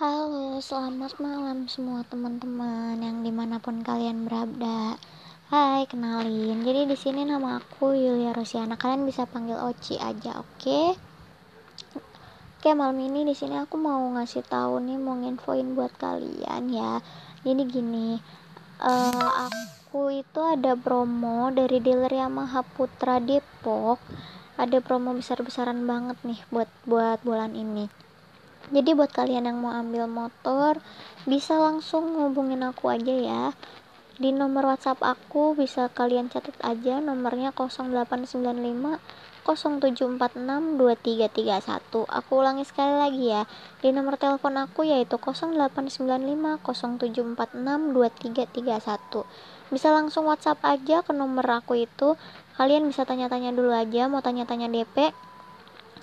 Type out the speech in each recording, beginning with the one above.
Halo, selamat malam semua teman-teman yang di mana pun kalian berada. Hai, kenalin. Jadi di sini nama aku Yulia Rosiana. Kalian bisa panggil Oci aja, oke? Okay? Oke, malam ini di sini aku mau ngasih tahu nih, mau nginfoin buat kalian ya. Jadi gini, uh, aku itu ada promo dari dealer Yamaha Putra Depok. Ada promo besar-besaran banget nih buat buat bulan ini jadi buat kalian yang mau ambil motor bisa langsung hubungin aku aja ya. Di nomor WhatsApp aku bisa kalian catat aja nomornya 0895 0746 2331 aku ulangi sekali lagi ya di nomor telepon aku yaitu 0895 0746 2331 bisa langsung WhatsApp aja ke nomor aku itu. Kalian bisa tanya-tanya dulu aja mau tanya-tanya DP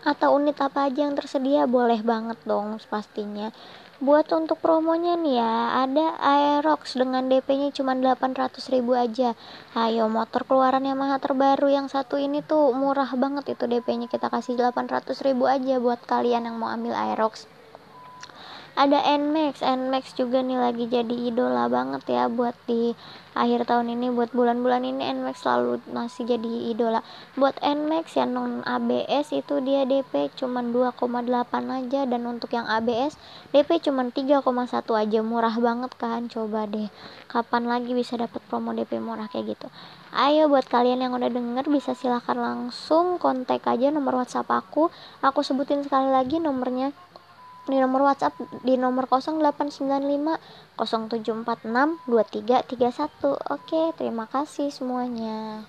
atau unit apa aja yang tersedia? Boleh banget dong pastinya. Buat untuk promonya nih ya ada Aerox dengan DP nya cuma 800 ribu aja. Ayo motor keluaran Yamaha terbaru yang satu ini tuh murah banget itu DP nya kita kasih 800 ribu aja buat kalian yang mau ambil Aerox ada Nmax Nmax juga nih lagi jadi idola banget ya buat di akhir tahun ini buat bulan-bulan ini Nmax selalu masih jadi idola. Buat Nmax yang non ABS itu dia DP cuma 2,8 aja. Dan untuk yang ABS DP cuma 3,1 aja. Murah banget kan? Coba deh kapan lagi bisa dapat promo DP murah kayak gitu. Ayo buat kalian yang udah denger bisa silahkan langsung kontak aja nomor WhatsApp aku. Aku sebutin sekali lagi nomornya di nomor WhatsApp di nomor 0895 0746 2331. Oke, terima kasih semuanya.